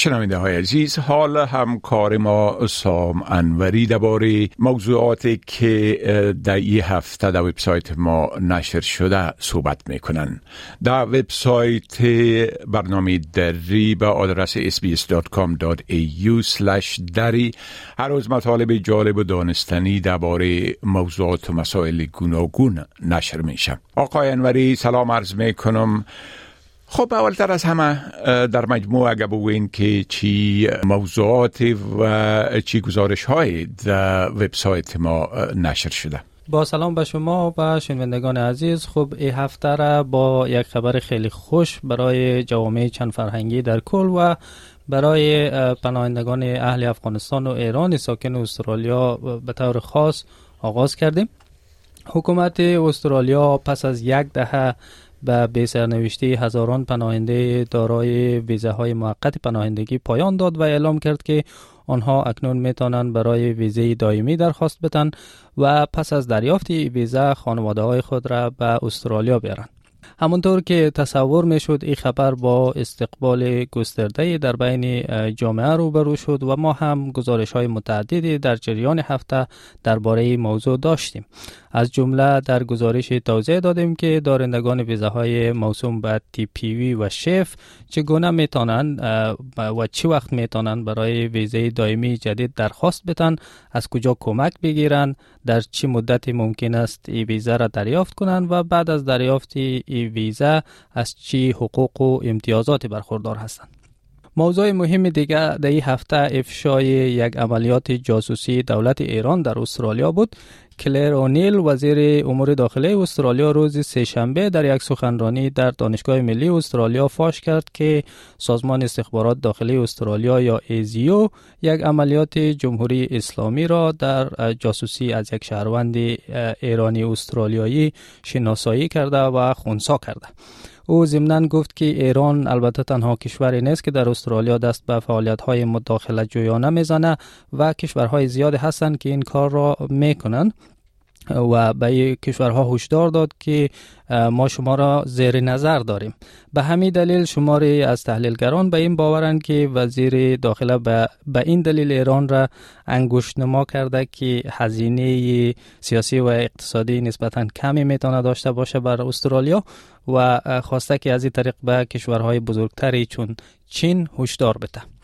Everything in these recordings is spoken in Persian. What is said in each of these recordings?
شنونده های عزیز حال همکار ما سام انوری درباره موضوعاتی که در این هفته در وبسایت ما نشر شده صحبت می‌کنن. در وبسایت برنامه دری به آدرس sbs.com.au دری هر روز مطالب جالب و دانستنی درباره موضوعات و مسائل گوناگون نشر میشه آقای انوری سلام عرض می‌کنم. خب اولتر از همه در مجموع اگه بگوین که چی موضوعات و چی گزارش های در وبسایت ما نشر شده. با سلام به شما و شنوندگان عزیز. خب این هفته را با یک خبر خیلی خوش برای جوامع چند فرهنگی در کل و برای پناهندگان اهل افغانستان و ایران ساکن استرالیا به طور خاص آغاز کردیم. حکومت استرالیا پس از یک دهه به به سرنوشته هزاران پناهنده دارای ویزه های موقت پناهندگی پایان داد و اعلام کرد که آنها اکنون می‌تونن برای ویزه دائمی درخواست بدن و پس از دریافت ویزه خانواده های خود را به استرالیا بیارن همونطور که تصور می‌شد این خبر با استقبال گسترده در بین جامعه روبرو شد و ما هم گزارش های متعددی در جریان هفته درباره موضوع داشتیم. از جمله در گزارش توضیح دادیم که دارندگان ویزه های موسوم به تی پی وی و شف چگونه می‌تونن و چی وقت می‌تونن برای ویزه دائمی جدید درخواست بدن از کجا کمک بگیرن در چی مدتی ممکن است ای ویزه را دریافت کنند و بعد از دریافت ای ویزه از چی حقوق و امتیازاتی برخوردار هستند. موضوع مهم دیگر در این هفته افشای یک عملیات جاسوسی دولت ایران در استرالیا بود. کلر اونیل وزیر امور داخلی استرالیا روز سهشنبه در یک سخنرانی در دانشگاه ملی استرالیا فاش کرد که سازمان استخبارات داخلی استرالیا یا ایزیو یک عملیات جمهوری اسلامی را در جاسوسی از یک شهروند ایرانی استرالیایی شناسایی کرده و خونسا کرده. او ضمنا گفت که ایران البته تنها کشوری نیست که در استرالیا دست به فعالیت های مداخله جویانه می‌زنه و کشورهای زیادی هستند که این کار را می‌کنند. و به کشورها هشدار داد که ما شما را زیر نظر داریم. به همین دلیل شماری از تحلیلگران به این باورند که وزیر داخله به, این دلیل ایران را انگشت نما کرده که هزینه سیاسی و اقتصادی نسبتا کمی می‌تونه داشته باشه بر استرالیا و خواسته که از این طریق به کشورهای بزرگتری چون چین هشدار بده.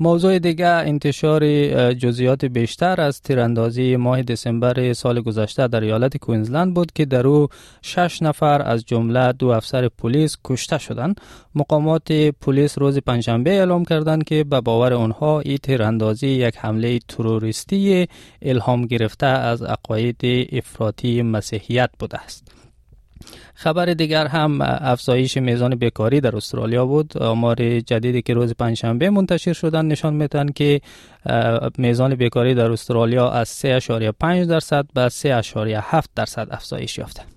موضوع دیگه انتشار جزئیات بیشتر از تیراندازی ماه دسامبر سال گذشته در ایالت کوینزلند بود که در او شش نفر از جمله دو افسر پلیس کشته شدند. مقامات پلیس روز پنجشنبه اعلام کردند که به باور آنها این تیراندازی یک حمله تروریستی الهام گرفته از عقاید افراطی مسیحیت بوده است. خبر دیگر هم افزایش میزان بیکاری در استرالیا بود. آمار جدیدی که روز پنجشنبه منتشر شدن نشان میدن که میزان بیکاری در استرالیا از 3.5 درصد به 3.7 درصد افزایش یافته.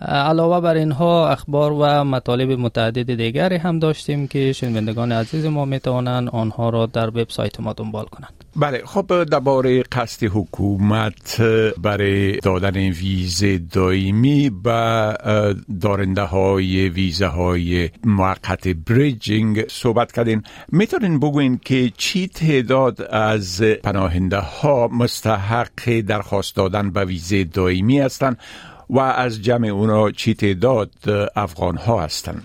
علاوه بر اینها اخبار و مطالب متعدد دیگری هم داشتیم که شنوندگان عزیز ما می‌توانند آنها را در وبسایت ما دنبال کنند. بله خب درباره قصد حکومت برای دادن ویزه دائمی به دارنده های ویزه های موقت بریجینگ صحبت کردین. می‌تونین بگوین که چی تعداد از پناهنده ها مستحق درخواست دادن به ویزه دائمی هستند و از جمع اونا چی تعداد افغان ها هستند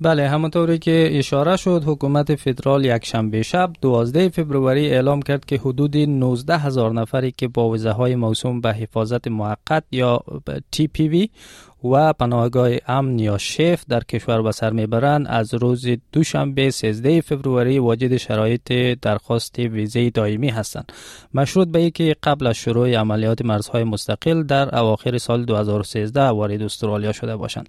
بله همونطوری که اشاره شد حکومت فدرال یک شنبه شب 12 فوریه اعلام کرد که حدود 19 هزار نفری که با ویزه های موسوم به حفاظت موقت یا تی پی وی و پناهگاه امن یا شف در کشور به سر می‌برند از روز دوشنبه 13 فوریه واجد شرایط درخواست ویزه دائمی هستند مشروط به اینکه قبل از شروع عملیات مرزهای مستقل در اواخر سال 2013 وارد استرالیا شده باشند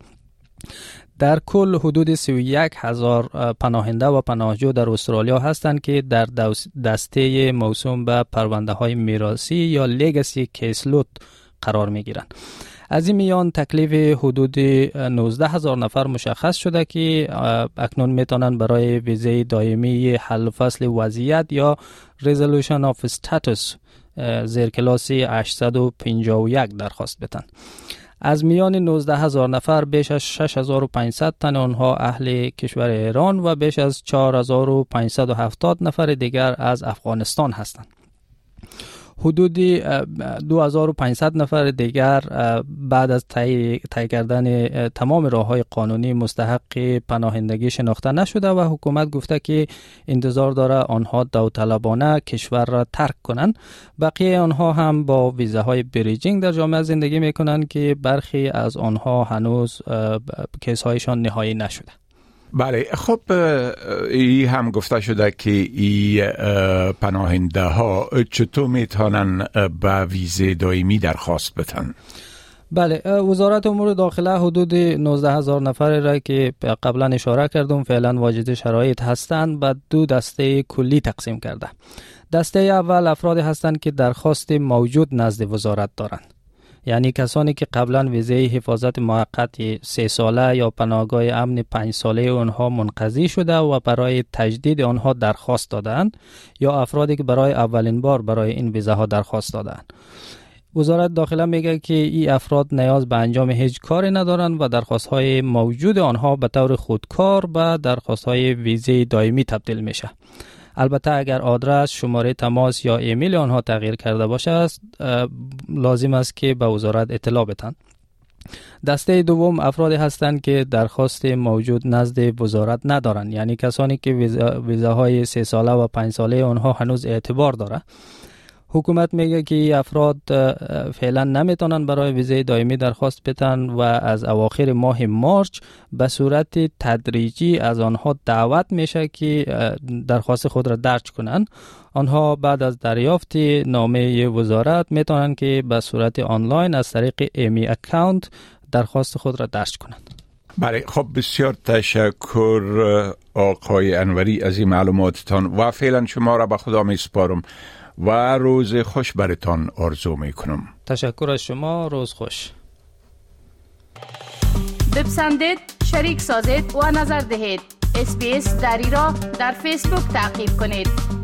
در کل حدود 31 هزار پناهنده و پناهجو در استرالیا هستند که در دسته موسوم به پرونده های میراسی یا لگسی کیسلوت قرار می گیرند. از این میان تکلیف حدود 19 هزار نفر مشخص شده که اکنون می‌تونن برای ویزه دائمی حل فصل وضعیت یا Resolution of Status زیر کلاسی 851 درخواست بتن از میان 19 هزار نفر بیش از 6500 تن آنها اهل کشور ایران و بیش از 4570 نفر دیگر از افغانستان هستند. حدود 2500 نفر دیگر بعد از طی کردن تمام راه های قانونی مستحق پناهندگی شناخته نشده و حکومت گفته که انتظار داره آنها داوطلبانه کشور را ترک کنند. بقیه آنها هم با ویزه های bridging در جامعه زندگی می کنند که برخی از آنها هنوز case هایشان نهایی نشده. بله خب ای هم گفته شده که ای پناهنده ها چطور می‌تونن به ویزه دائمی درخواست بتن؟ بله وزارت امور داخله حدود 19 هزار نفر را که قبلا اشاره کردم فعلا واجد شرایط هستند به دو دسته کلی تقسیم کرده. دسته اول افراد هستند که درخواست موجود نزد وزارت دارند. یعنی کسانی که قبلا ویزه حفاظت موقت سه ساله یا پناهگاه امن پنج ساله آنها منقضی شده و برای تجدید آنها درخواست دادند یا افرادی که برای اولین بار برای این ویزه ها درخواست دادند وزارت داخله میگه که این افراد نیاز به انجام هیچ کاری ندارند و درخواست های موجود آنها به طور خودکار به درخواست های ویزه دائمی تبدیل میشه. البته اگر آدرس شماره تماس یا ایمیل آنها تغییر کرده باشه لازم است که به وزارت اطلاع بتن دسته دوم افرادی هستند که درخواست موجود نزد وزارت ندارند. یعنی کسانی که ویزاهای سه ساله و پنج ساله آنها هنوز اعتبار داره حکومت میگه که افراد فعلا نمی‌تونن برای ویزه دائمی درخواست بتن و از اواخر ماه مارچ به صورت تدریجی از آنها دعوت میشه که درخواست خود را درج کنند آنها بعد از دریافت نامه وزارت می‌تونن که به صورت آنلاین از طریق ایمی اکاونت درخواست خود را درج کنند. بله خب بسیار تشکر آقای انوری از این معلوماتتان و فعلا شما را به خدا می سپارم و روز خوش برتان آرزو می کنم تشکر از شما. روز خوش. بپسندید شریک سازید و نظر دهید. اسپیس دری را در فیسبوک تعقیب کنید.